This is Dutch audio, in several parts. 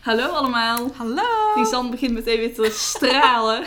Hallo allemaal. Hallo! Lisanne begint meteen weer te stralen.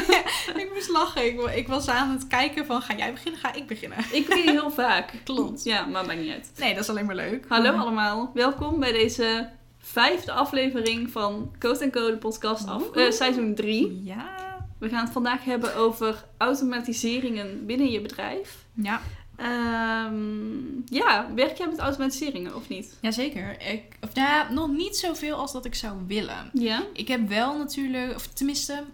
Ik moest lachen. Ik, ik was aan het kijken van, ga jij beginnen? Ga ik beginnen? Ik begin heel vaak. Klopt. Ja, maar maakt niet uit. Nee, dat is alleen maar leuk. Hallo allemaal. Welkom bij deze vijfde aflevering van Code Code podcast af, eh, seizoen 3. Ja. We gaan het vandaag hebben over automatiseringen binnen je bedrijf. Ja. Ehm, ja, werk jij met automatiseringen of niet? Jazeker. Ik, of, nou nog niet zoveel als dat ik zou willen. Ja. Ik heb wel natuurlijk, of tenminste,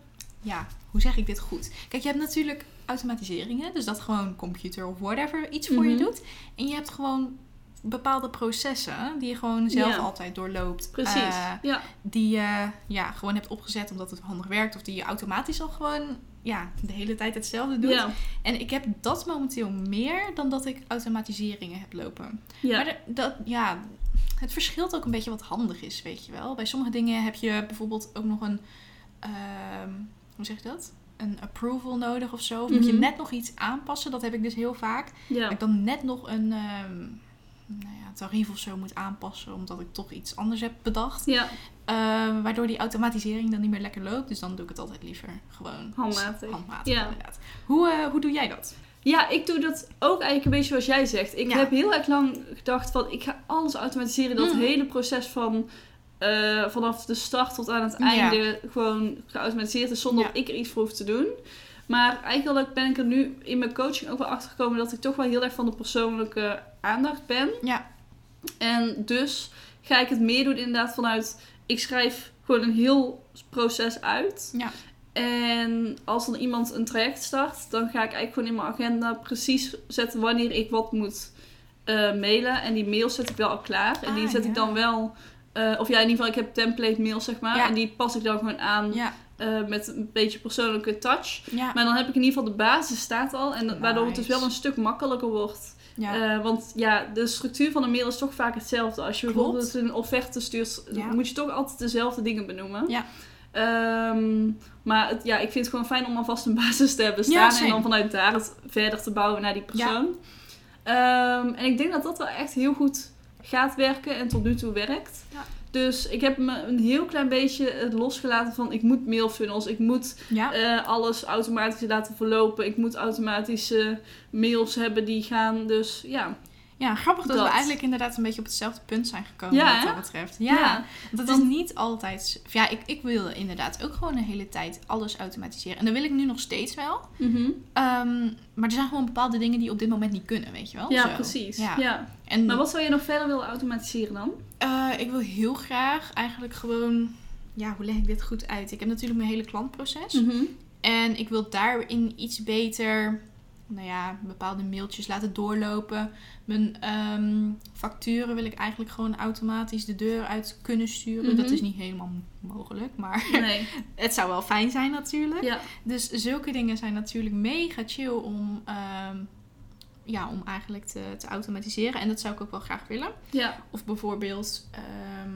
ja, hoe zeg ik dit goed? Kijk, je hebt natuurlijk automatiseringen, dus dat gewoon computer of whatever iets voor je Mhm. doet. En je hebt gewoon bepaalde processen die je gewoon zelf altijd doorloopt. Precies. Eh, ja. die je ja, gewoon hebt opgezet omdat het handig werkt. Of die je automatisch al gewoon ja, de hele tijd hetzelfde doet. Ja. En ik heb dat momenteel meer dan dat ik automatiseringen heb lopen. Ja. Maar de- dat, ja, het verschilt ook een beetje wat handig is, weet je wel. Bij sommige dingen heb je bijvoorbeeld ook nog een, ehm, hoe zeg je dat? Een approval nodig of zo. Of moet je Mhm. net nog iets aanpassen. Dat heb ik dus heel vaak. ja. Dat ik dan net nog een ehm, nou ja, tarief of zo moet aanpassen. Omdat ik toch iets anders heb bedacht. Ja. Ehm, waardoor die automatisering dan niet meer lekker loopt. Dus dan doe ik het altijd liever gewoon Handmatig. handmatig Ja. inderdaad. Hoe, eh, hoe doe jij dat? Ja, ik doe dat ook eigenlijk een beetje zoals jij zegt. Ik Ja. heb heel erg lang gedacht van, ik ga alles automatiseren. Dat Mhm. hele proces van eh, vanaf de start tot aan het Ja. einde gewoon geautomatiseerd is zonder Ja. dat ik er iets voor hoef te doen. Maar eigenlijk ben ik er nu in mijn coaching ook wel achter gekomen dat ik toch wel heel erg van de persoonlijke aandacht ben. Ja. En dus ga ik het meer doen inderdaad vanuit, ik schrijf gewoon een heel proces uit. Ja. En als dan iemand een traject start, dan ga ik eigenlijk gewoon in mijn agenda precies zetten wanneer ik wat moet eh, mailen. En die mails zet ik wel al klaar. En die Ah, zet ja. ik dan wel, eh, of ja, in ieder geval, ik heb template mails zeg maar. Ja. En die pas ik dan gewoon aan Ja. eh, met een beetje persoonlijke touch. Maar dan heb ik in ieder geval de basis staat al. En waardoor het dus wel een stuk makkelijker wordt. Ja. Eh, want ja, de structuur van een mail is toch vaak hetzelfde. Als je Klopt. bijvoorbeeld een offerte stuurt, Ja. moet je toch altijd dezelfde dingen benoemen. Ja. Ehm, maar het, ja, ik vind het gewoon fijn om alvast een basis te hebben staan. en dan vanuit daar het verder te bouwen naar die persoon. Ehm, en ik denk dat dat wel echt heel goed gaat werken en tot nu toe werkt. Ja. Dus ik heb me een heel klein beetje het losgelaten van ik moet mailfunnels, ik moet ja. eh, alles automatisch laten verlopen. Ik moet automatische mails hebben die gaan. Dus ja. Ja, grappig dat, Dat. we eigenlijk inderdaad een beetje op hetzelfde punt zijn gekomen Ja, wat hè? dat betreft. Ja, Ja. dat Want- is niet altijd... Ja, ik, ik wil inderdaad ook gewoon de hele tijd alles automatiseren. En dat wil ik nu nog steeds wel. Mhm. Ehm, maar er zijn gewoon bepaalde dingen die op dit moment niet kunnen, weet je wel? Ja, Zo. precies. Ja. Ja. En Maar wat zou je nog verder willen automatiseren dan? eh, ik wil heel graag eigenlijk gewoon... Ja, hoe leg ik dit goed uit? Ik heb natuurlijk mijn hele klantproces. Mhm. En ik wil daarin iets beter, nou ja, bepaalde mailtjes laten doorlopen. Mijn ehm, facturen wil ik eigenlijk gewoon automatisch de deur uit kunnen sturen. Mhm. Dat is niet helemaal mogelijk, maar Nee. het zou wel fijn zijn natuurlijk. Ja. Dus zulke dingen zijn natuurlijk mega chill om, ehm, ja, om eigenlijk te, te automatiseren. En dat zou ik ook wel graag willen. Ja. Of bijvoorbeeld, ehm,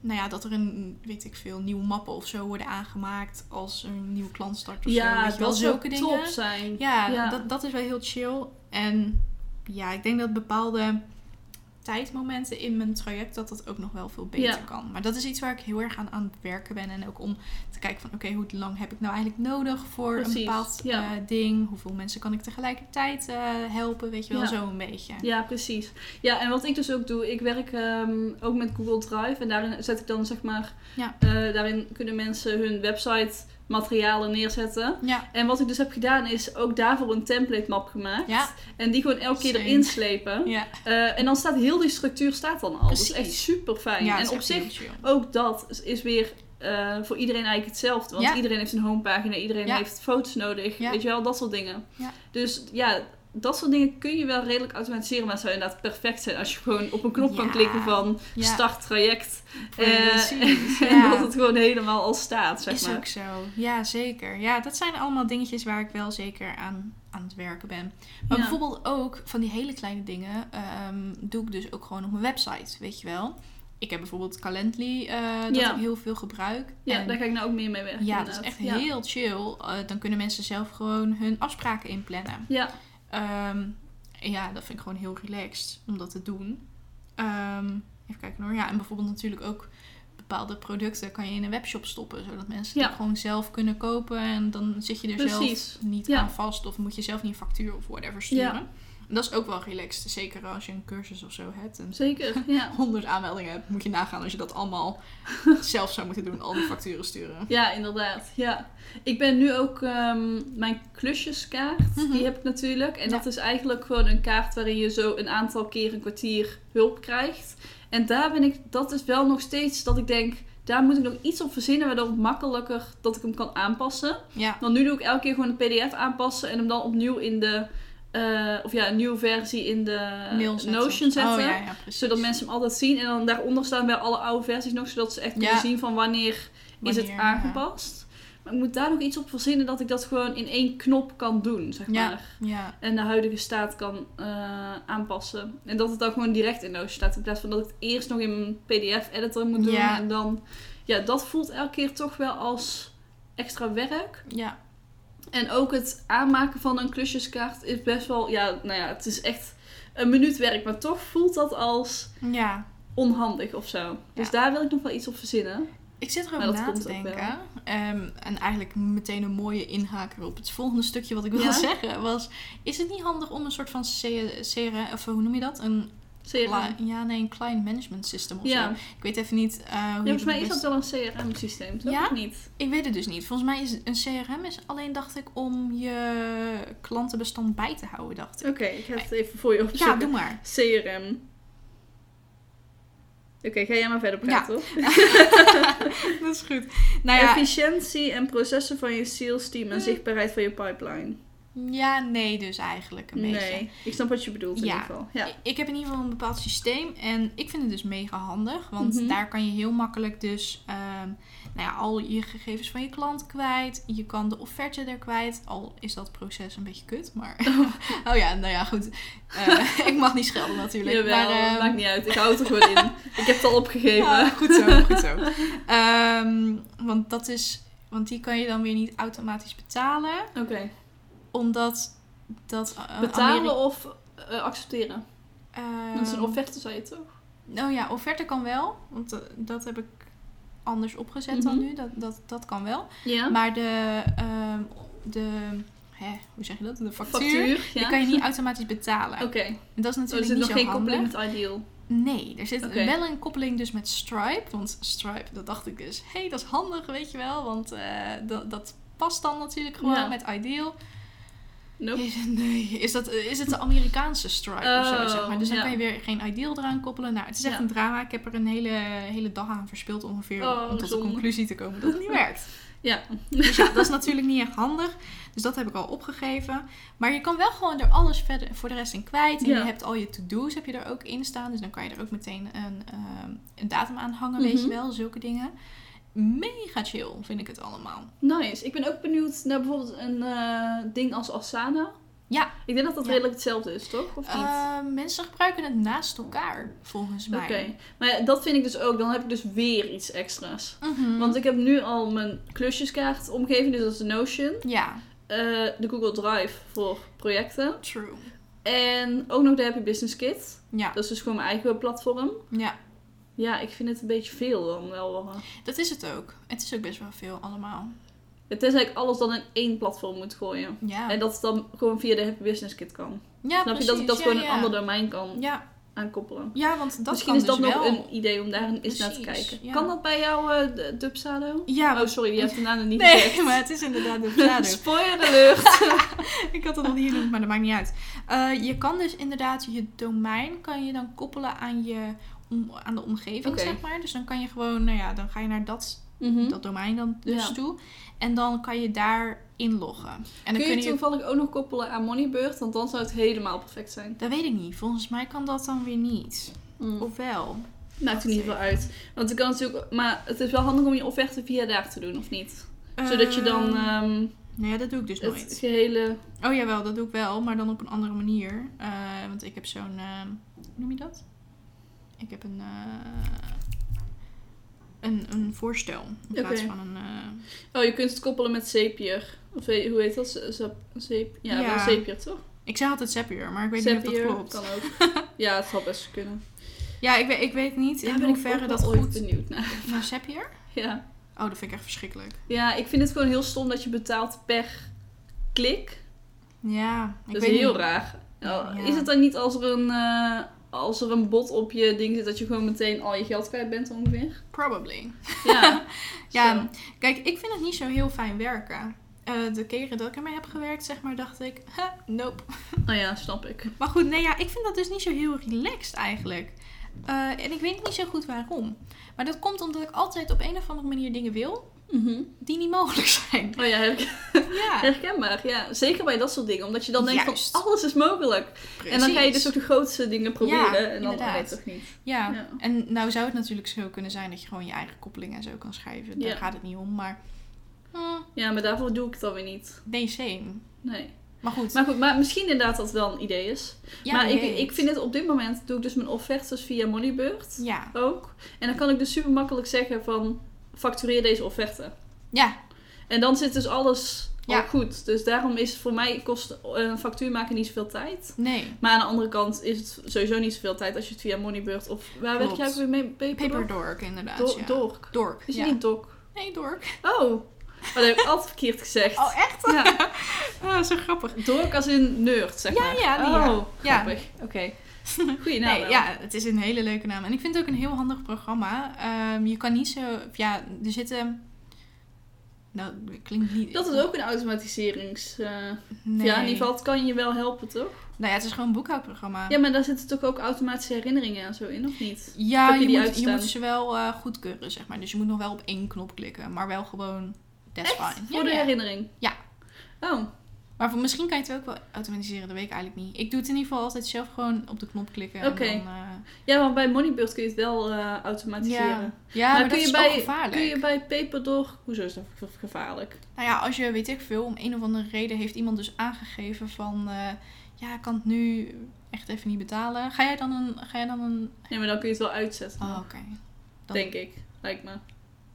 nou ja, dat er een, weet ik veel, nieuwe mappen of zo worden aangemaakt als een nieuwe klant start of zo. Ja, Weet je wel, dat zou zulke top dingen. zijn. Ja, Ja. Dat, dat is wel heel chill. En ja, ik denk dat bepaalde tijdmomenten in mijn traject dat dat ook nog wel veel beter Ja. kan. Maar dat is iets waar ik heel erg aan aan het werken ben. En ook om te kijken van oké, hoe lang heb ik nou eigenlijk nodig voor Precies, een bepaald ja. eh, ding? Hoeveel mensen kan ik tegelijkertijd eh, helpen? Weet je wel, Ja. zo een beetje. Ja, precies. Ja, en wat ik dus ook doe, ik werk ehm, ook met Google Drive en daarin zet ik dan zeg maar, Ja. eh, daarin kunnen mensen hun website materialen neerzetten. Ja, En wat ik dus heb gedaan is ook daarvoor een template map gemaakt. Ja. En die gewoon elke keer Same. erin slepen. ja. Eh, en dan staat heel die structuur staat dan al. Dat is echt super fijn. en op zich ook dat is- weer eh, voor iedereen eigenlijk hetzelfde. Want iedereen heeft een homepagina, iedereen heeft foto's nodig. Weet je wel, dat soort dingen. Dus ja, dat soort dingen kun je wel redelijk automatiseren. Maar het zou inderdaad perfect zijn als je gewoon op een knop kan klikken van start traject. Eh, Precies, en ja. dat het gewoon helemaal al staat, zeg is maar. ook zo. Ja, zeker. Ja, dat zijn allemaal dingetjes waar ik wel zeker aan, aan het werken ben. Maar Ja. bijvoorbeeld ook van die hele kleine dingen ehm, doe ik dus ook gewoon op mijn website, weet je wel. Ik heb bijvoorbeeld Calendly, eh, dat Ja. ik heel veel gebruik. Ja, En daar ga ik nou ook meer mee werken. ja, dat is echt heel chill. Eh, dan kunnen mensen zelf gewoon hun afspraken inplannen. Ja, Ehm, en ja, dat vind ik gewoon heel relaxed om dat te doen. Ehm, even kijken hoor. Ja, en bijvoorbeeld natuurlijk ook bepaalde producten kan je in een webshop stoppen. Zodat mensen Ja. ook gewoon zelf kunnen kopen. En dan zit je er Precies. zelf niet Ja. aan vast. Of moet je zelf niet een factuur of whatever sturen. Dat is ook wel relaxed. Zeker als je een cursus of zo hebt. En zeker. Ja. 100 aanmeldingen hebt, moet je nagaan als je dat allemaal zelf zou moeten doen. Al die facturen sturen. ja, inderdaad. Ja. Ik ben nu ook ehm, mijn klusjeskaart. Mhm. Die heb ik natuurlijk. En Ja. dat is eigenlijk gewoon een kaart waarin je zo een aantal keer een kwartier hulp krijgt. En daar ben ik, dat is wel nog steeds dat ik denk, daar moet ik nog iets op verzinnen waardoor het makkelijker dat ik hem kan aanpassen. Ja. Want nu doe ik elke keer gewoon een pdf aanpassen en hem dan opnieuw in de, eh, of ja, een nieuwe versie in de Mail zetten. Notion zetten. Oh, ja. Zodat mensen hem altijd zien. En dan daaronder staan weer alle oude versies nog, zodat ze echt Ja. kunnen zien van wanneer, is het aangepast. Maar ik moet daar nog iets op verzinnen dat ik dat gewoon in één knop kan doen, zeg maar. Ja. En de huidige staat kan eh, aanpassen. En dat het dan gewoon direct in Notion staat. In plaats van dat ik het eerst nog in mijn pdf-editor moet doen. Ja. En dan, ja, dat voelt elke keer toch wel als extra werk. Ja. En ook het aanmaken van een klusjeskaart is best wel, ja, nou ja, het is echt een minuut werk. Maar toch voelt dat als ja. onhandig of zo. Dus Ja. daar wil ik nog wel iets op verzinnen. Ik zit erover na te denken. Ehm, en eigenlijk meteen een mooie inhaker op het volgende stukje wat ik wil Ja? zeggen was... Is het niet handig om een soort van CRM... Of hoe noem je dat? Een, CRM. ja, nee, een client management system of Ja. zo. Ik weet even niet eh, hoe Ja, volgens mij is dat wel een CRM-systeem, toch? Ja? Of niet? Ik weet het dus niet. Volgens mij is een CRM is alleen, dacht ik, om je klantenbestand bij te houden, dacht ik. Oké, ik ga het even voor je opzoeken. Ja, doe maar. CRM. Oké, ga jij maar verder praten, hoor. dat is goed. Nou ja, Efficiëntie en processen van je sales team en Hmm. zichtbaarheid van je pipeline. Ja, nee dus eigenlijk een beetje. Nee, ik snap wat je bedoelt in Ja. ieder geval. Ja. Ik- heb in ieder geval een bepaald systeem en ik vind het dus mega handig. Want Mhm. daar kan je heel makkelijk dus ehm, nou ja, al je gegevens van je klant kwijt. Je kan de offerte er kwijt. Al is dat proces een beetje kut, maar... oh ja, nou ja, goed. Eh, ik mag niet schelden natuurlijk. Jawel, maar, ehm, maakt niet uit. Ik hou het er gewoon in. Ik heb het al opgegeven. ja, goed zo, goed zo. Ehm, want dat is... Want die kan je dan weer niet automatisch betalen. Oké. Omdat dat... eh, Betalen of eh, accepteren? Dat is een Ehm, offerte, zei je toch? Oh ja, offerte kan wel. Want eh, dat heb ik anders opgezet dan Mhm. nu. Dat, dat, dat kan wel. Maar de, ehm, de hè, hoe zeg je dat? De factuur, Factuur, ja. die kan je niet automatisch betalen. Oké. En dat is Oh, er natuurlijk zit niet nog zo geen handig. koppeling met Ideal. Nee, er zit wel een koppeling dus met Stripe. Want Stripe, dat dacht ik dus, hé, hey, dat is handig, weet je wel. Want dat, dat past dan natuurlijk gewoon Ja. met Ideal. Nope. Is, nee, is, dat, is het de Amerikaanse Stripe of zo, Oh, zeg maar. Dus dan ja. kan je weer geen Ideal eraan koppelen. Nou, het is echt Ja. een drama. Ik heb er een hele, hele dag aan verspild ongeveer Oh, om tot de conclusie te komen dat het niet werkt. Ja. Dus ja, dat is natuurlijk niet echt handig. Dus dat heb ik al opgegeven. Maar je kan wel gewoon er alles verder voor de rest in kwijt. En Ja. je hebt al je to-do's heb je er ook in staan. Dus dan kan je er ook meteen een, ehm, een datum aan hangen, weet je Mhm. wel. Zulke dingen. Mega chill vind ik het allemaal. Nice. Ik ben ook benieuwd naar bijvoorbeeld een eh, ding als Asana. Ja. Ik denk dat dat Ja. redelijk hetzelfde is, toch? Of niet? Eh, mensen gebruiken het naast elkaar, volgens mij. Oké. Maar dat vind ik dus ook. Dan heb ik dus weer iets extra's. Mhm. Want ik heb nu al mijn klusjeskaart omgeving. Dus dat is de Notion. Ja, Eh, de Google Drive voor projecten. true. En ook nog de Happy Business Kit. Ja, Dat is dus gewoon mijn eigen platform. ja, Ja, ik vind het een beetje veel dan wel. eh. dat is het ook. Het is ook best wel veel allemaal. Het is eigenlijk alles dan in één platform moet gooien. Ja, En dat het dan gewoon via de Happy Business Kit kan. ja Snap je dat ik dat precies. gewoon ja, een ander domein kan Ja, aankoppelen? ja, want dat Misschien kan is dat dus nog wel. een idee om daar eens naar te Precies, kijken. Kan dat bij jou, eh de Dubsado? Ja, Oh, sorry, je hebt de naam niet nee, gezegd. maar het is inderdaad de shadow. Spoiler alert. ik had het nog niet genoemd, maar dat maakt niet uit. Eh, je kan dus inderdaad je domein kan je dan koppelen aan, je, om, aan de omgeving, zeg maar. Dus dan kan je gewoon, nou ja, dan ga je naar dat Mhm. dat domein dan dus Ja. toe. En dan kan je daar inloggen. En dan Kun je kun het je... toevallig ook nog koppelen aan Moneybird? Want dan zou het helemaal perfect zijn. Dat weet ik niet. Volgens mij kan dat dan weer niet. Mm. Of wel? Maakt er niet veel uit. Want het kan natuurlijk... Maar het is wel handig om je offerte via daar te doen, of niet? Zodat je dan Ehm, ehm, Nee, ja, dat doe ik dus het nooit. gehele... Oh jawel, dat doe ik wel, maar dan op een andere manier. Eh, want ik heb zo'n, eh, hoe noem je dat? Ik heb een, eh, een, een voorstel in plaats van een... eh, Oh, je kunt het koppelen met Zapier. Of weet- hoe heet dat? Z- Zap- Zap- ja, Ja. wel Zapier, toch? Ik zeg altijd Zapier, maar ik weet niet of dat klopt. kan ook. ja, het zal best kunnen. Ja, ik weet, ik weet niet Daar in ben ik hoeverre ook dat ooit goed... benieuwd naar. Naar? Ja. Oh, dat vind ik echt verschrikkelijk. ja, ik vind het gewoon heel stom dat je betaalt per klik. Ja, ik Dat is heel niet. raar. Ja. Is het dan niet als er, een, eh, als er een bot op je ding zit dat je gewoon meteen al je geld kwijt bent ongeveer? Probably. Ja. Ja, kijk, ik vind het niet zo heel fijn werken. Eh, de keren dat ik ermee heb gewerkt, zeg maar, dacht ik, huh, nope. Oh ja, snap ik. Maar goed, nee, ja, ik vind dat dus niet zo heel relaxed eigenlijk. Eh, en ik weet niet zo goed waarom. Maar dat komt omdat ik altijd op een of andere manier dingen wil Mhm. die niet mogelijk zijn. Oh ja, Ja, herkenbaar. Ja, zeker bij dat soort dingen. Omdat je dan denkt Juist. van alles is mogelijk. En dan ga je dus ook de grootste dingen proberen. Ja, en dan weet het toch niet. Ja. Ja. en nou zou het natuurlijk zo kunnen zijn dat je gewoon je eigen koppelingen en zo kan schrijven. Daar gaat het niet om, maar... hm, Ja, maar daarvoor doe ik het dan weer niet. nee, same. Nee. Maar goed. Maar goed, maar misschien inderdaad dat het wel een idee is. ja, maar ik, ik vind het op dit moment, doe ik dus mijn offertes via Moneybird Ja. ook. En dan kan ik dus super makkelijk zeggen van, factureer deze offerte. Ja, En dan zit dus alles Ja. al goed. Dus daarom is voor mij kost een factuur maken niet zoveel tijd. nee. Maar aan de andere kant is het sowieso niet zoveel tijd als je het via Moneybird of waar werk jij ook weer mee? Paper, Paperdork, inderdaad. Do- ja. Dork. Dork. Is ja. het niet Dok? Nee, Dork. Oh, maar dat heb ik altijd verkeerd gezegd. Oh, echt? Ja, Ah, zo grappig. Dork als in nerd, zeg maar. ja, ja. Oh, Ja. grappig. Oké. Goeie naam. Nee, ja, het is een hele leuke naam. En ik vind het ook een heel handig programma. Ehm, je kan niet zo... Ja, er zitten... Nou, dat klinkt niet... Dat is ook een automatiserings... eh, Nee. Ja, in ieder geval, het kan je wel helpen, toch? Nou ja, het is gewoon een boekhoudprogramma. Ja, maar daar zitten toch ook automatische herinneringen en zo in, of niet? Ja, je moet, je moet ze wel eh, goedkeuren, zeg maar. Dus je moet nog wel op één knop klikken. Maar wel gewoon... That's Echt? fine. Voor Ja, de ja. herinnering? Ja. Oh, Maar voor, misschien kan je het ook wel automatiseren. Dat weet ik eigenlijk niet. Ik doe het in ieder geval altijd zelf gewoon op de knop klikken. Oké. Eh, ja, want bij Moneybird kun je het wel eh, automatiseren. ja, ja maar, dat kun, je is bij, gevaarlijk. kun je bij Paperdoor... Hoezo is dat gevaarlijk? Nou ja, als je, weet ik veel, om een of andere reden heeft iemand dus aangegeven van... eh, ja, ik kan het nu echt even niet betalen. Ga jij dan een... Ga jij dan een... Nee, maar dan kun je het wel uitzetten. Oh, oké. Dan- Denk ik. Lijkt me.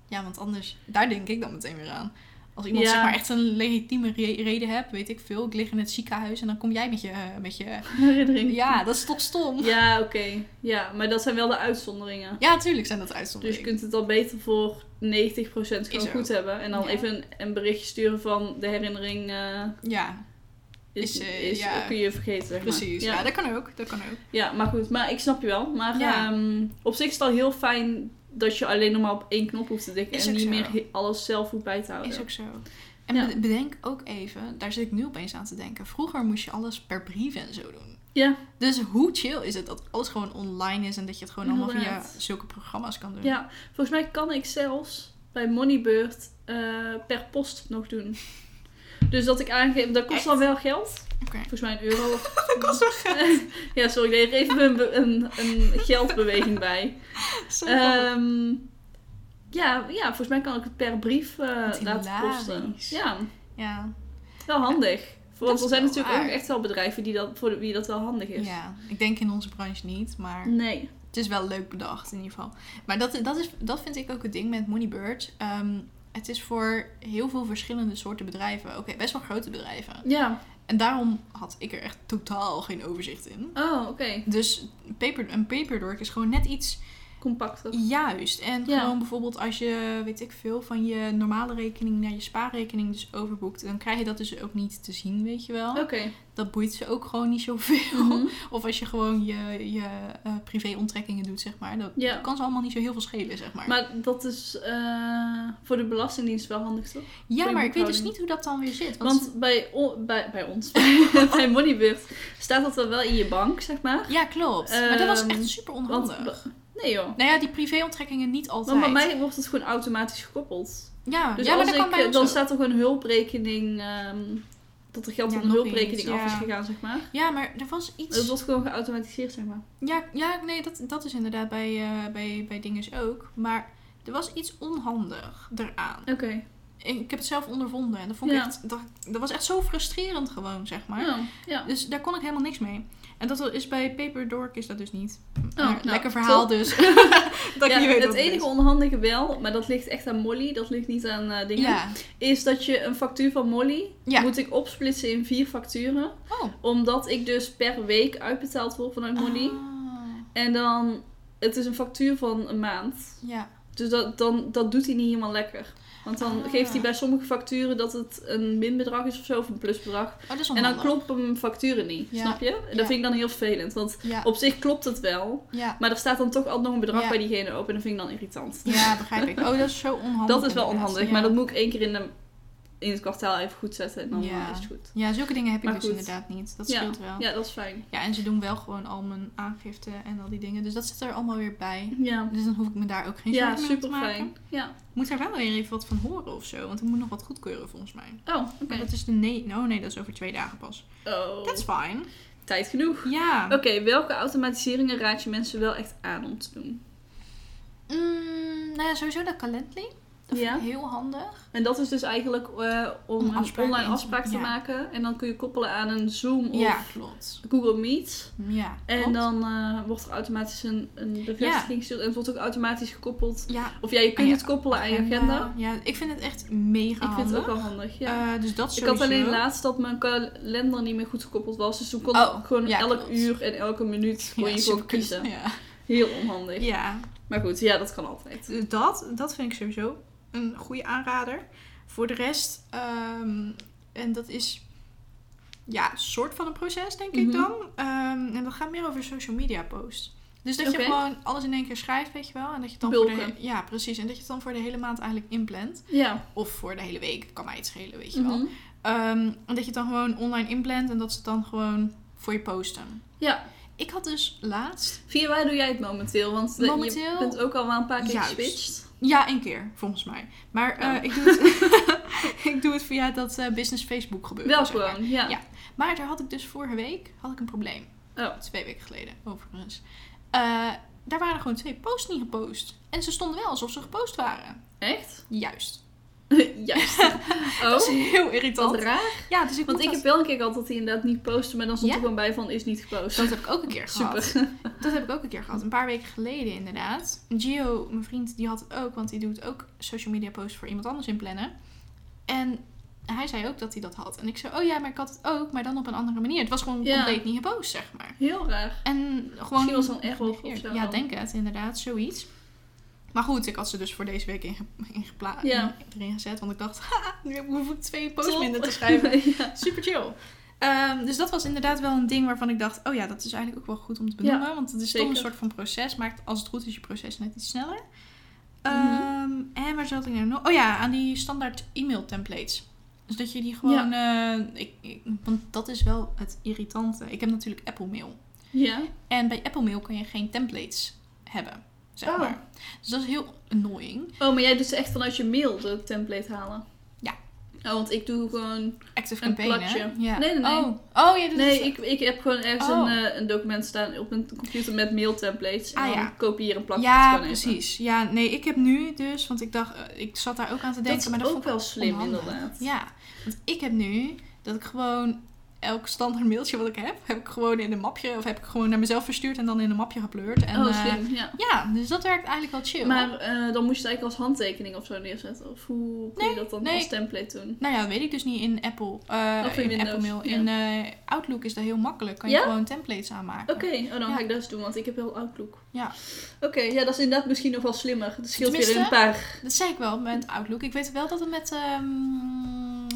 Ja, want anders... Daar denk ik dan meteen weer aan. Als iemand Ja. zeg maar echt een legitieme re- reden hebt, weet ik veel. Ik lig in het ziekenhuis en dan kom jij met je... met je Herinnering. ja, dat is toch stom? Ja, oké. Ja, maar dat zijn wel de uitzonderingen. Ja, natuurlijk zijn dat Dus uitzonderingen. je kunt het al beter voor 90% gewoon Is goed hebben. En dan Ja. even een, een berichtje sturen van de herinnering eh, Ja, is, Is, is, eh, ja. kun je vergeten. Zeg maar. precies. Ja. Dat kan ook. Dat kan ook. ja, maar goed. Maar ik snap je wel. Maar ehm, op zich is het al heel fijn dat je alleen nog maar op één knop hoeft te. Is En niet zo. meer alles zelf hoeft bij te houden. Is ook zo. En Ja. bedenk ook even, daar zit ik nu opeens aan te denken. Vroeger moest je alles per brief en zo doen. Ja. Dus hoe chill is het dat alles gewoon online is en dat je het gewoon allemaal via zulke programma's kan doen? Ja, volgens mij kan ik zelfs bij Moneybird eh, per post nog doen. Dus dat ik aangeef, dat kost Echt? dan wel geld. Volgens mij een euro. ja, sorry, ik deed er even een, een, een geldbeweging bij. Ehm, ja, ja, volgens mij kan ik het per brief eh, laten hilarisch. Ja, ja. wel handig. Want er zijn natuurlijk ook echt wel bedrijven die dat, voor wie dat wel handig is. ja, ik denk in onze branche niet, maar Nee. het is wel leuk bedacht in ieder geval. Maar dat, dat, is, dat vind ik ook het ding met Moneybird. Ehm, het is voor heel veel verschillende soorten bedrijven. Oké, best wel grote bedrijven. Ja. En daarom had ik er echt totaal geen overzicht in. Oh, oké. Dus paper, een paperdork is gewoon net iets Compacter. juist. En Ja. gewoon bijvoorbeeld als je, weet ik veel, van je normale rekening naar je spaarrekening dus overboekt. Dan krijg je dat dus ook niet te zien, weet je wel. Oké. Dat boeit ze ook gewoon niet zoveel. Mhm. Of als je gewoon je, je eh, privé-onttrekkingen doet, zeg maar. Dat Ja. kan ze allemaal niet zo heel veel schelen, zeg maar. Maar dat is eh, voor de Belastingdienst wel handig, toch? ja, bij maar ik weet dus niet hoe dat dan weer zit. Want, Want bij, bij, bij ons, bij Moneybird, staat dat dan wel in je bank, zeg maar. ja, klopt. maar dat was Ehm, echt super Want, onhandig. Nee joh. Nou ja, die privéonttrekkingen niet altijd. Maar bij mij wordt het gewoon automatisch gekoppeld. Ja, Dus ja als ik, dan staat er gewoon een hulprekening, ehm, dat er geld Ja, van een hulprekening af is gegaan, zeg maar. Ja, maar er was iets... Het wordt gewoon geautomatiseerd, zeg maar. Ja, ja nee, dat, dat is inderdaad bij, eh bij, bij dinges ook. Maar er was iets onhandig eraan. Oké. Ik, ik heb het zelf ondervonden. En dat, vond ik Ja. echt, dat, dat was echt zo frustrerend gewoon, zeg maar. Ja. Dus daar kon ik helemaal niks mee. En dat is bij Paper Dork is dat dus niet. Maar nou, lekker verhaal top. dus. dat Ja, je weet het enige onhandige wel, maar dat ligt echt aan Molly, dat ligt niet aan eh, dingen, Ja. is dat je een factuur van Molly Ja. moet ik opsplitsen in vier facturen. Oh. Omdat ik dus per week uitbetaald word vanuit Molly. Ah. En dan, het is een factuur van een maand. Ja. Dus dat, dan, dat doet hij niet helemaal lekker. Want dan Ah. geeft hij bij sommige facturen dat het een minbedrag is of zo, of een plusbedrag. Oh, En dan kloppen mijn facturen niet, Ja. snap je? En Ja. dat vind ik dan heel vervelend. Want Ja. op zich klopt het wel, maar er staat dan toch altijd nog een bedrag bij diegene op. En dat vind ik dan irritant. ja, begrijp ik. Oh, dat is zo onhandig. dat is wel onhandig, maar dat moet ik één keer in, de, in het kwartaal even goed zetten. En dan Ja. is het goed. Ja, zulke dingen heb ik Maar dus goed. inderdaad niet. Dat Ja. scheelt wel. Ja. Ja, dat is fijn. en ze doen wel gewoon al mijn aangifte en al die dingen. Dus dat zit er allemaal weer bij. Ja, Dus dan hoef ik me daar ook geen ja zorgen meer te super maken. fijn. Ja. Moet daar wel weer even wat van horen of zo. Want ik moet nog wat goedkeuren volgens mij. Oh, oké. Maar dat is de nee. Oh nee, dat is over twee dagen pas. Oh, That's fine. tijd genoeg. Ja. Oké, welke automatiseringen raad je mensen wel echt aan om te doen? Mm, nou ja, sowieso dat Calendly. Dat Ja. vind ik heel handig. En dat is dus eigenlijk eh, om een online afspraak te ja. maken. En dan kun je koppelen aan een Zoom of Ja, klopt. Google Meet. Ja, En klopt. dan eh, wordt er automatisch een, een bevestiging gestuurd. En het wordt ook automatisch gekoppeld. Of ja, je kunt Ah, het koppelen aan je agenda. Ja, ik vind het echt mega Ik vind het ook handig. wel handig, ja. Eh, dus dat ik had alleen laatst dat mijn kalender niet meer goed gekoppeld was. Dus toen kon Oh, ik gewoon elk klopt. uur en elke minuut kon je gewoon kiezen. Ja. Heel onhandig. ja, Maar goed, ja, dat kan altijd. Dat, dat vind ik sowieso een goede aanrader. Voor de rest, ehm, en dat is ja, een soort van een proces, denk ik Mhm. dan. Ehm, en dat gaat meer over social media post. Dus dat je gewoon alles in één keer schrijft, weet je wel. En dat je het dan voor de, ja, precies. En dat je het dan voor de hele maand eigenlijk inplant. Ja. Of voor de hele week, kan mij het schelen, weet je wel. Mhm. Ehm, en dat je het dan gewoon online inplant en dat ze het dan gewoon voor je posten. Ja. Ik had dus laatst, Via waar doe jij het momenteel? Want de- Momenteel- je bent ook al wel een paar keer Juist. geswitcht. ja, één keer volgens mij. Maar eh, Oh. ik, doe het, ik doe het via dat eh, business Facebook gebeuren. Wel zeg maar. gewoon, ja. Ja. Maar daar had ik dus vorige week had ik een probleem. Oh. Twee weken geleden, overigens. Eh, daar waren gewoon twee posts niet gepost. En ze stonden wel alsof ze gepost waren. Echt? Juist. Juist. Dat is Oh, heel irritant. wat raar. Ja, dus ik Want ik heb wel een keer gehad dat hij inderdaad niet postte, maar dan stond Ja? er gewoon bij van is niet gepost. Dat heb ik ook een keer gehad. Super. Dat heb ik ook een keer gehad. Een paar weken geleden inderdaad. Gio, mijn vriend, die had het ook. Want die doet ook social media posts voor iemand anders inplannen. En hij zei ook dat hij dat had. En ik zei, oh ja, maar ik had het ook. Maar dan op een andere manier. Het was gewoon Ja. compleet niet gepost, zeg maar. Heel raar. En gewoon... Misschien was of genegeerd. zo. Ja, denk het. Inderdaad, zoiets. Maar goed, ik had ze dus voor deze week inge ingepla- Ja. erin gezet. Want ik dacht, haha, nu hoef ik twee posts minder te schrijven. ja. Super chill. Ehm, dus dat was inderdaad wel een ding waarvan ik dacht, oh ja, dat is eigenlijk ook wel goed om te benoemen. want het is toch een soort van proces, maakt als het goed is je proces net iets sneller. Mhm. Ehm, en waar zat ik nou nog? Oh ja, aan die standaard e-mail templates. Dus dat je die gewoon, eh, ik, ik- want dat is wel het irritante. Ik heb natuurlijk Apple Mail. Ja. En bij Apple Mail kan je geen templates hebben, zeg Oh. maar. Dus dat is heel annoying. Oh, maar jij doet ze echt vanuit je mail de template halen? Ja. Oh, want ik doe gewoon... Active Een Campaign, platje. Ja. Nee, nee, nee. Oh, oh doet Nee, het- ik, ik heb gewoon ergens Oh. een, eh, een document staan op mijn computer met mail templates. En Ah, dan ja. kopieer en plak ik het Ja, even. precies. Ja, nee, ik heb nu dus, want ik dacht, eh, ik zat daar ook aan te denken, Dat is maar dat ook wel slim, onhandig. inderdaad. Ja, want ik heb nu dat ik gewoon elk standaard mailtje wat ik heb, heb ik gewoon in een mapje, of heb ik gewoon naar mezelf verstuurd en dan in een mapje gepleurd. En, oh, eh, ja. ja, dus dat werkt eigenlijk wel chill. Maar eh, dan moest je het eigenlijk als handtekening of zo neerzetten. Of hoe kun je Nee, dat dan nee. als template doen? Nou ja, dat weet ik dus niet in Apple. eh, Of in in Apple Mail. In Outlook is dat heel makkelijk. Kan je Ja? gewoon templates aanmaken. Oké, oh, dan ga ik dat eens doen, want ik heb heel Outlook. Ja. Oké, ja, dat is inderdaad misschien nog wel slimmer. Het scheelt weer Tenminste- een paar. Dat zei ik wel met Outlook. Ik weet wel dat het met ehm,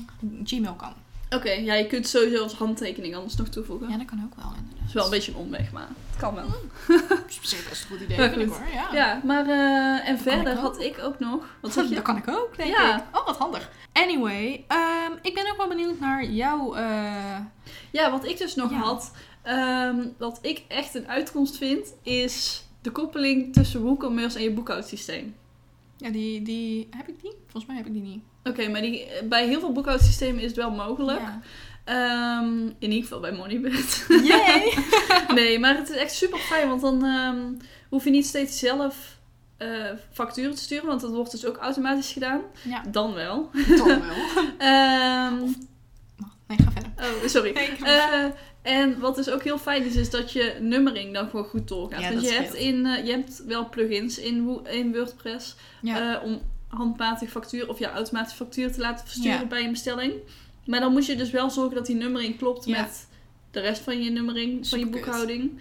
Gmail kan. Oké, ja, je kunt sowieso als handtekening anders nog toevoegen. Ja, dat kan ook wel inderdaad. Dat is wel een beetje een omweg, maar het kan wel. Dat is best een goed idee, vind ik hoor. Ja. Ja, maar eh, en Dat verder ik had ik ook nog. Wat zeg je? Dat kan ik ook, denk Ja. ik. Oh, wat handig. Anyway, ehm, ik ben ook wel benieuwd naar jouw... eh, Ja, wat ik dus nog Ja. had, ehm, wat ik echt een uitkomst vind, is de koppeling tussen WooCommerce en je boekhoudsysteem. Ja, die, die... Heb ik die? Volgens mij heb ik die niet. Oké, maar die, bij heel veel boekhoudsystemen is het wel mogelijk. Ja. Ehm, in ieder geval bij Moneybird. Nee, maar het is echt super fijn, want dan ehm, hoef je niet steeds zelf eh, facturen te sturen, want dat wordt dus ook automatisch gedaan. ja, Dan wel. toch wel. Ehm, Nee, ga verder. oh, sorry. Nee, Eh, en wat dus ook heel fijn is, is dat je nummering dan gewoon goed doorgaat. Ja, Want je hebt, in, eh, je hebt wel plugins in, in WordPress ja. eh, om handmatig factuur of ja, automatisch factuur te laten versturen Ja. bij een bestelling. Maar dan moet je dus wel zorgen dat die nummering klopt met de rest van je nummering, van je boekhouding.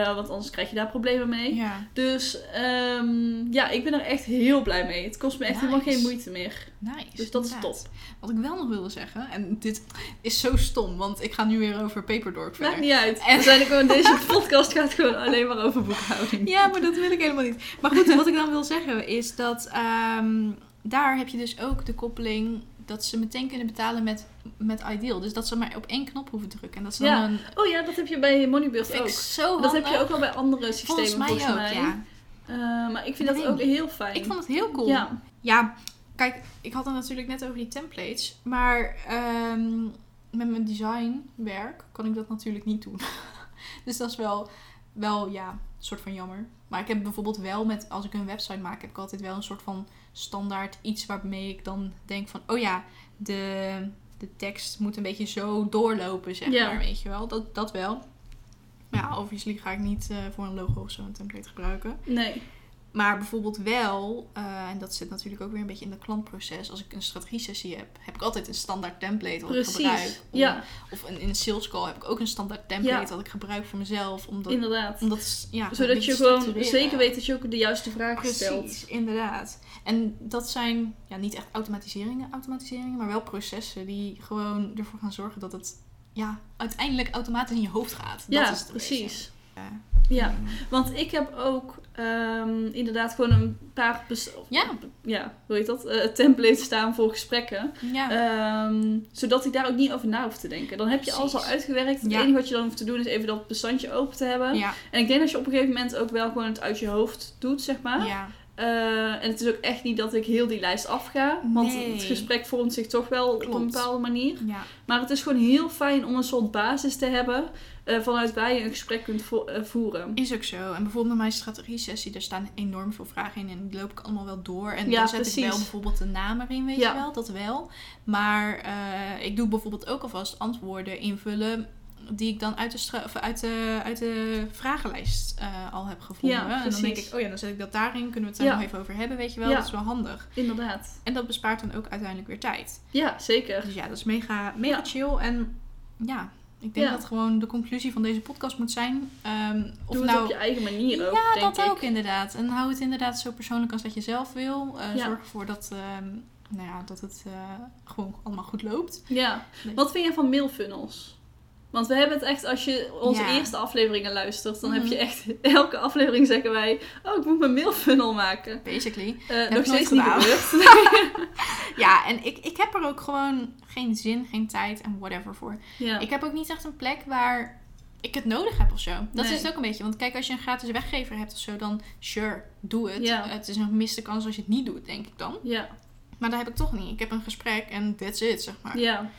Eh, want anders krijg je daar problemen mee. ja. Dus ehm, ja, ik ben er echt heel blij mee. Het kost me echt helemaal geen moeite meer. Nice. Dus dat is top. Wat ik wel nog wilde zeggen, en dit is zo stom, want ik ga nu weer over Paperdork verder. Maakt niet uit. En- gewoon, deze podcast gaat gewoon alleen maar over boekhouding. Ja, maar dat wil ik helemaal niet. Maar goed, wat ik dan wil zeggen is dat ehm, daar heb je dus ook de koppeling dat ze meteen kunnen betalen met, met Ideal. Dus dat ze maar op één knop hoeven drukken. En dat ze Ja, dan een... Oh ja, dat heb je bij Moneybird ook. zo Dat heb je ook wel bij andere systemen Volgens mij volgens ook, mij. ja. Eh, maar ik vind Dat ook heel fijn. Ik vond het heel cool. Ja, Ja, kijk, ik had het natuurlijk net over die templates. Maar ehm, met mijn designwerk kan ik dat natuurlijk niet doen. dus dat is wel, wel, ja, een soort van jammer. Maar ik heb bijvoorbeeld wel met, als ik een website maak, heb ik altijd wel een soort van standaard iets waarmee ik dan denk van, oh ja, de, de tekst moet een beetje zo doorlopen, zeg maar, weet je wel. Dat, dat wel. Maar ja, obviously ga ik niet eh, voor een logo of zo een template gebruiken. nee. Maar bijvoorbeeld wel, eh, en dat zit natuurlijk ook weer een beetje in het klantproces. Als ik een strategie-sessie heb, heb ik altijd een standaard template wat Precies, ik gebruik. Om- ja. Of een, in een sales call heb ik ook een standaard template Ja. dat ik gebruik voor mezelf. Omdat, Inderdaad. omdat ja, Zodat je gewoon zeker weet dat je ook de juiste vragen stelt. Precies, inderdaad. En dat zijn ja, niet echt automatiseringen, automatiseringen, maar wel processen die gewoon ervoor gaan zorgen dat het ja, uiteindelijk automatisch in je hoofd gaat. Ja, dat is precies. Ja. Ja, want ik heb ook ehm, inderdaad gewoon een paar Ja. ja, hoe heet dat? Eh, templates staan voor gesprekken. Ja. Ehm, zodat ik daar ook niet over na hoef te denken. Dan heb je alles al uitgewerkt. Het Ja. enige wat je dan hoeft te doen is even dat bestandje open te hebben. ja, En ik denk dat je op een gegeven moment ook wel gewoon het uit je hoofd doet, zeg maar. ja. Eh, en het is ook echt niet dat ik heel die lijst afga. Want Nee. het gesprek vormt zich toch wel op een bepaalde manier. ja. Maar het is gewoon heel fijn om een soort basis te hebben. Eh, vanuit waar je een gesprek kunt vo- eh, voeren. Is ook zo. En bijvoorbeeld met mijn strategie-sessie, daar staan enorm veel vragen in en die loop ik allemaal wel door. En Ja, dan zet ik wel bijvoorbeeld de naam erin, weet Ja. je wel, dat wel. Maar eh, ik doe bijvoorbeeld ook alvast antwoorden invullen die ik dan uit de, of uit de, uit de vragenlijst al heb gevonden. Ja, en dan denk ik, oh ja, dan zet ik dat daarin, kunnen we het daar Ja. nog even over hebben, weet je wel. Ja. Dat is wel handig. Inderdaad. En dat bespaart dan ook uiteindelijk weer tijd. Ja, zeker. Dus ja, dat is mega, mega chill. En ja, ik denk Ja. dat gewoon de conclusie van deze podcast moet zijn. ehm, of Doe nou, het op je eigen manier ook, ja, denk dat ik. ook inderdaad. En hou het inderdaad zo persoonlijk als dat je zelf wil. Eh, Ja. Zorg ervoor dat, ehm, nou ja, dat het eh, gewoon allemaal goed loopt. Ja. Wat vind je van mailfunnels? Want we hebben het echt, als je onze Ja. eerste afleveringen luistert, dan heb Mhm. je echt, elke aflevering zeggen wij, oh, ik moet mijn mailfunnel maken. Basically. Heb nog steeds niet gebeurd. Ja, en ik, ik heb er ook gewoon geen zin, geen tijd en whatever voor. ja. Ik heb ook niet echt een plek waar ik het nodig heb of zo. Dat Nee. is het ook een beetje. Want kijk, als je een gratis weggever hebt of zo, dan sure, doe het. Ja. Het is een gemiste kans als je het niet doet, denk ik dan. ja. Maar dat heb ik toch niet. Ik heb een gesprek en that's it, zeg maar. ja.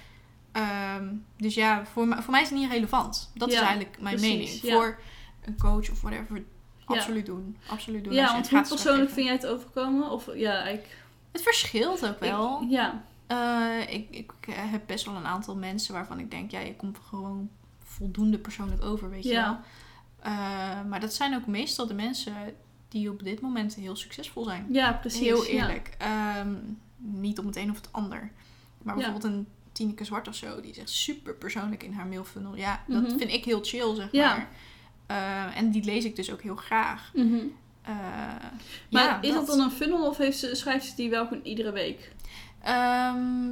Ehm, dus ja, voor, mij- voor mij is het niet relevant. Dat is eigenlijk mijn precies, mening. ja. Voor een coach of whatever, absoluut doen. Absoluut doen. Ja, want hoe persoonlijk vind jij het overkomen? Of ja, ik... Het verschilt ook wel. ik- ja. Eh, ik, ik eh, heb best wel een aantal mensen waarvan ik denk, ja, je komt gewoon voldoende persoonlijk over, weet je wel. Eh, maar dat zijn ook meestal de mensen die op dit moment heel succesvol zijn. ja, precies. heel eerlijk. Ehm, niet om het een of het ander. Maar bijvoorbeeld een Tineke Zwart of zo, die is echt super persoonlijk in haar mailfunnel. Ja, dat Mhm. vind ik heel chill, zeg Ja. maar. Eh, en die lees ik dus ook heel graag. Mhm. Eh, Maar ja, is dat dan een funnel of heeft ze, schrijft ze die wel iedere week? Ehm,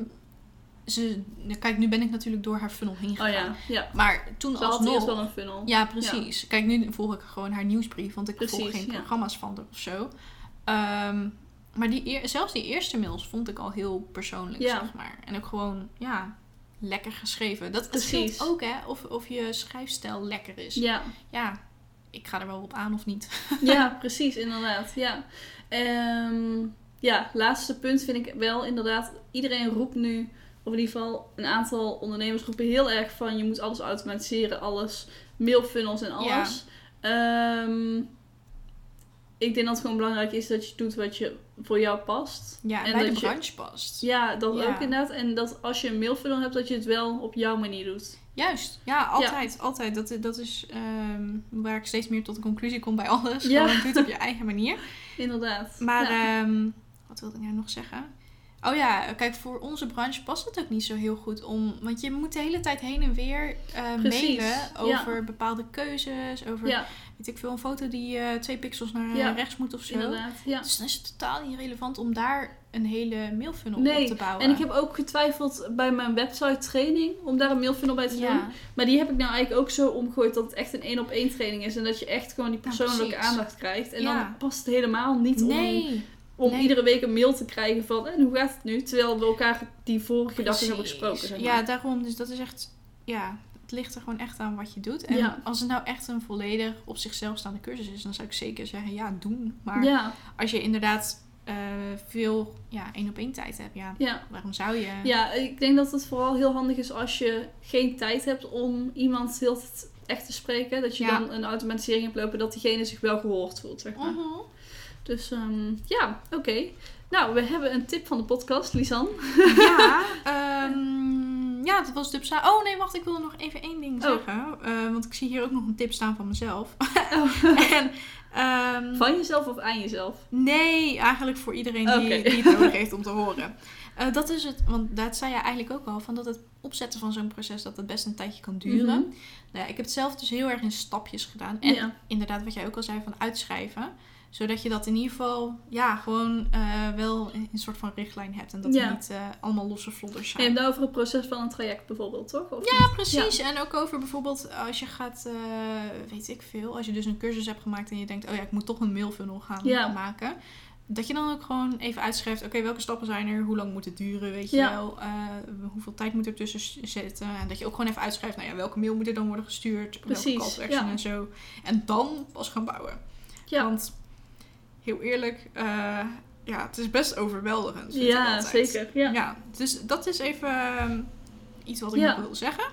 ze, kijk, nu ben ik natuurlijk door haar funnel heen Oh gegaan. ja, ja. Maar toen Ze alsnog... wel een funnel. Ja, precies. Kijk, nu volg ik gewoon haar nieuwsbrief, want ik volg geen programma's van haar of zo. Ehm, maar die zelfs die eerste mails vond ik al heel persoonlijk, Ja. zeg maar. En ook gewoon, ja, lekker geschreven. Dat scheelt ook, hè, of, of je schrijfstijl lekker is. Ja, Ja, ik ga er wel op aan of niet. Ja, precies, inderdaad. Ja. Ehm, ja, laatste punt vind ik wel inderdaad. Iedereen roept nu, of in ieder geval een aantal ondernemers roepen heel erg van je moet alles automatiseren, alles, mailfunnels en alles. Ehm, ik denk dat het gewoon belangrijk is dat je doet wat je voor jou past. Ja, En bij de dat je- branche past. Ja, dat Ja. ook inderdaad. En dat als je een mailfunnel hebt, dat je het wel op jouw manier doet. Juist, ja, altijd, altijd. Dat, dat is ehm, waar ik steeds meer tot de conclusie kom bij alles. Ja. Gewoon doe het op je eigen manier. Inderdaad. Maar ja. ehm, wat wilde ik nou nog zeggen? Oh ja, kijk, voor onze branche past het ook niet zo heel goed om. Want je moet de hele tijd heen en weer eh, Precies, mailen ja. over bepaalde keuzes. Over, ja, weet ik veel, een foto die eh, twee pixels naar Ja, rechts moet of zo. inderdaad. Ja. Dus dan is het totaal niet relevant om daar een hele mailfunnel Nee, op te bouwen. En ik heb ook getwijfeld bij mijn website training om daar een mailfunnel bij te doen. Maar die heb ik nou eigenlijk ook zo omgegooid dat het echt een één op één training is. En dat je echt gewoon die Ja, persoonlijke aandacht krijgt. En dan past het helemaal niet nee. om nee. iedere week een mail te krijgen van en hoe gaat het nu? Terwijl we elkaar die vorige dag nog hebben gesproken. Zeg maar. Ja, daarom. Dus dat is echt... Ja, het ligt er gewoon echt aan wat je doet. En Ja. als het nou echt een volledig op zichzelf staande cursus is... dan zou ik zeker zeggen, ja, doen. Maar ja, als je inderdaad eh, veel ja, één op één tijd hebt... Ja, ja. waarom zou je... ja, ik denk dat het vooral heel handig is als je geen tijd hebt om iemand heel echt te spreken. Dat je dan een automatisering hebt lopen dat diegene zich wel gehoord voelt. Zeg maar. Mhm. Dus ehm, ja, oké. Nou, we hebben een tip van de podcast, Lisan. Ja, ehm, ja, dat was Dubsa. Oh nee, wacht, ik wilde nog even één ding Oh. zeggen. Eh, want ik zie hier ook nog een tip staan van mezelf. Oh. en, ehm, Van jezelf of aan jezelf? Nee, eigenlijk voor iedereen die, die het nodig heeft om te horen. Eh, dat is het, want dat zei je eigenlijk ook al, van dat het opzetten van zo'n proces, dat het best een tijdje kan duren. Nou ja, ik heb het zelf dus heel erg in stapjes gedaan. En Ja. inderdaad, wat jij ook al zei, van uitschrijven. Zodat je dat in ieder geval, ja, gewoon eh, wel een, soort van richtlijn hebt. En dat Ja. het niet eh, allemaal losse vlodders Je zijn. hebt het over het proces van een traject bijvoorbeeld, toch? Of Ja, niet? precies. En ook over bijvoorbeeld als je gaat, weet ik veel, als je dus een cursus hebt gemaakt en je denkt, oh ja, ik moet toch een mailfunnel gaan Ja. maken. Dat je dan ook gewoon even uitschrijft, oké, welke stappen zijn er, hoe lang moet het duren, weet je Ja. wel, eh, hoeveel tijd moet er tussen zitten. En dat je ook gewoon even uitschrijft, nou ja, welke mail moet er dan worden gestuurd, Precies, welke call to action ja. en zo. En dan pas gaan bouwen. Ja. Want, heel eerlijk, eh, ja, het is best overweldigend. Ja, zeker. Ja. Ja, dus dat is even ehm, iets wat ik nog wil zeggen.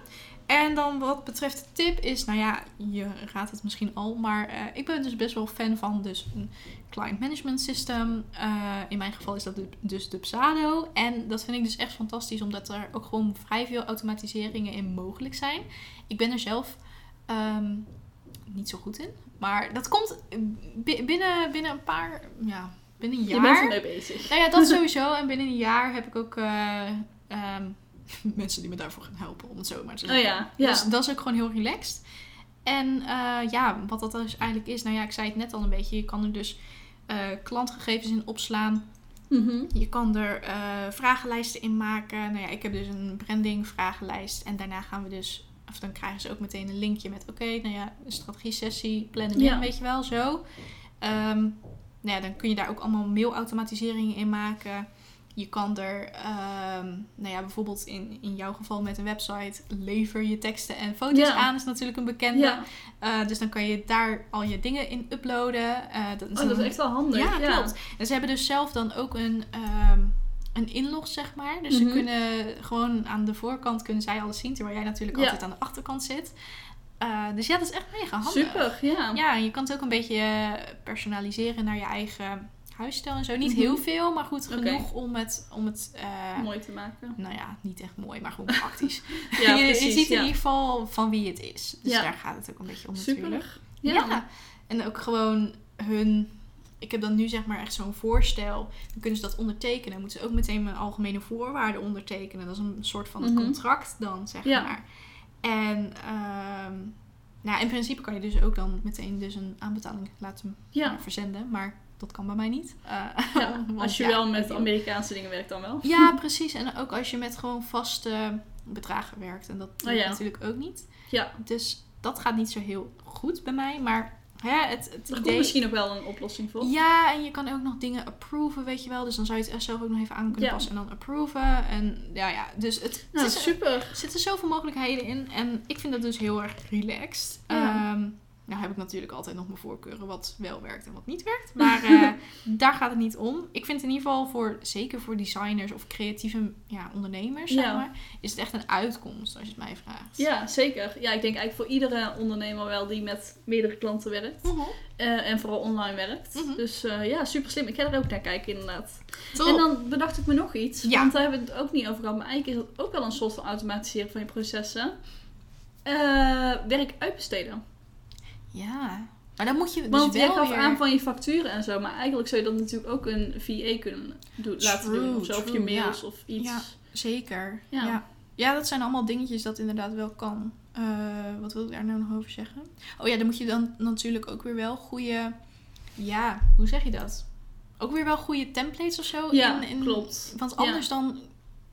En dan wat betreft de tip is, nou ja, je raadt het misschien al, maar eh, ik ben dus best wel fan van dus een client management system. Eh, in mijn geval is dat de- dus Dubsado. En dat vind ik dus echt fantastisch, omdat er ook gewoon vrij veel automatiseringen in mogelijk zijn. Ik ben er zelf ehm, niet zo goed in, maar dat komt bi- binnen, binnen een paar, ja, binnen een jaar. Je bent ermee bezig. Nou ja, dat sowieso. En binnen een jaar heb ik ook eh, ehm, mensen die me daarvoor gaan helpen, om het zo maar te Oh zeggen. ja, ja. Dus dat is ook gewoon heel relaxed. En eh, ja, wat dat dus eigenlijk is, nou ja, ik zei het net al een beetje. Je kan er dus eh, klantgegevens in opslaan. Mhm. Je kan er eh, vragenlijsten in maken. Nou ja, ik heb dus een branding vragenlijst. En daarna gaan we dus, of dan krijgen ze ook meteen een linkje met, oké, nou ja, een strategie sessie, plannen Ja. in, weet je wel, zo. Ehm, nou ja, dan kun je daar ook allemaal mailautomatiseringen in maken. Je kan er, ehm, nou ja, bijvoorbeeld in, in jouw geval met een website, lever je teksten en foto's Ja. aan, is natuurlijk een bekende. Ja. Eh, dus dan kan je daar al je dingen in uploaden. Eh, dat, Oh, dat is echt wel handig. ja, Ja, klopt. En ze hebben dus zelf dan ook een, ehm, een inlog, zeg maar. Dus Mhm. ze kunnen gewoon aan de voorkant kunnen zij alles zien, terwijl jij natuurlijk altijd aan de achterkant zit. Eh, dus ja, dat is echt mega handig. Super, ja. Ja, en je kan het ook een beetje personaliseren naar je eigen huisstijl en zo. Niet Mhm. heel veel, maar goed genoeg om het, om het eh, Mooi te maken. nou ja, niet echt mooi, maar gewoon praktisch. Ja, je, je ziet in ieder geval van wie het is. Dus Ja. daar gaat het ook een beetje om natuurlijk. Ja. Ja. En ook gewoon hun. Ik heb dan nu zeg maar echt zo'n voorstel. Dan kunnen ze dat ondertekenen. Dan moeten ze ook meteen mijn algemene voorwaarden ondertekenen. Dat is een soort van Mhm. contract dan, zeg maar. En ehm, nou, in principe kan je dus ook dan meteen dus een aanbetaling laten Ja. verzenden. Maar dat kan bij mij niet. Eh, Ja, Als je ja, wel met Amerikaanse dingen werkt dan wel. Ja, precies. En ook als je met gewoon vaste bedragen werkt. En dat Oh ja. natuurlijk ook niet. Ja. Dus dat gaat niet zo heel goed bij mij. Maar hè, het, het Er komt idee... misschien nog wel een oplossing voor. Ja, en je kan ook nog dingen approven, weet je wel. Dus dan zou je het zelf ook nog even aan kunnen passen en dan approven. En ja, ja. Dus het, Nou, het is, super. er zitten zoveel mogelijkheden in. En ik vind dat dus heel erg relaxed. Ja. Nou heb ik natuurlijk altijd nog mijn voorkeuren wat wel werkt en wat niet werkt. Maar eh, daar gaat het niet om. Ik vind in ieder geval voor, zeker voor designers of creatieve ja, ondernemers, zeg maar, is het echt een uitkomst als je het mij vraagt. Ja, zeker. Ja, ik denk eigenlijk voor iedere ondernemer wel die met meerdere klanten werkt. Mhm. Eh, en vooral online werkt. Mhm. Dus eh, ja, super slim. Ik ga er ook naar kijken inderdaad. Top. En dan bedacht ik me nog iets. Ja. Want daar hebben we het ook niet over gehad. Maar eigenlijk is het ook wel een soort van automatiseren van je processen. Werk uitbesteden. Ja. Maar dan moet je dus Want gaf weer... aan van je facturen en zo. Maar eigenlijk zou je dat natuurlijk ook een VA kunnen doen, laten True, doen. Of zo. Of je mails ja. of iets. Ja. Zeker. Ja. Ja. ja. dat zijn allemaal dingetjes dat inderdaad wel kan. Eh, wat wil ik daar nou nog over zeggen? Oh ja, dan moet je dan natuurlijk ook weer wel goede... Ja, hoe zeg je dat? Ook weer wel goede templates of zo. Ja, in, in, klopt. Want anders dan...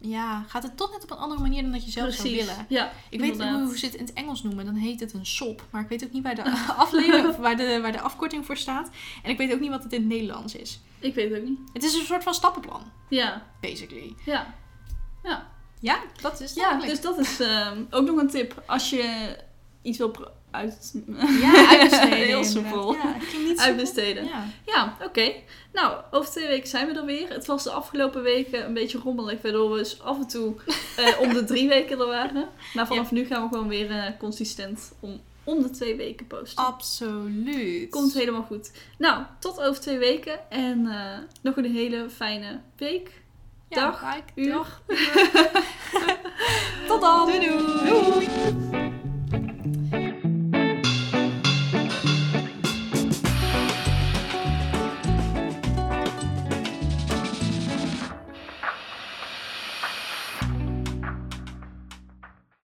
Ja, gaat het toch net op een andere manier dan dat je zelf zou willen. Ja, Ik weet inderdaad. hoe, hoe ze het in het Engels noemen. Dan heet het een SOP. Maar ik weet ook niet waar de aflevering of waar de, waar de afkorting voor staat. En ik weet ook niet wat het in het Nederlands is. Ik weet het ook niet. Het is een soort van stappenplan, Ja, basically. ja. Ja, Ja, dat is het ja eigenlijk. dus dat is ehm, ook nog een tip. Als je iets wil uit... Ja, uitbesteden. Heel simpel Ja, uitbesteden. Ja, ja oké. Nou, over twee weken zijn we er weer. Het was de afgelopen weken een beetje rommelig, waardoor we dus af en toe eh, om de drie weken er waren. Maar vanaf nu gaan we gewoon weer eh, consistent om, om de twee weken posten. Absoluut. Komt helemaal goed. Nou, tot over twee weken en eh, nog een hele fijne week. Dag, uur. Tot dan. doei. doei. doei.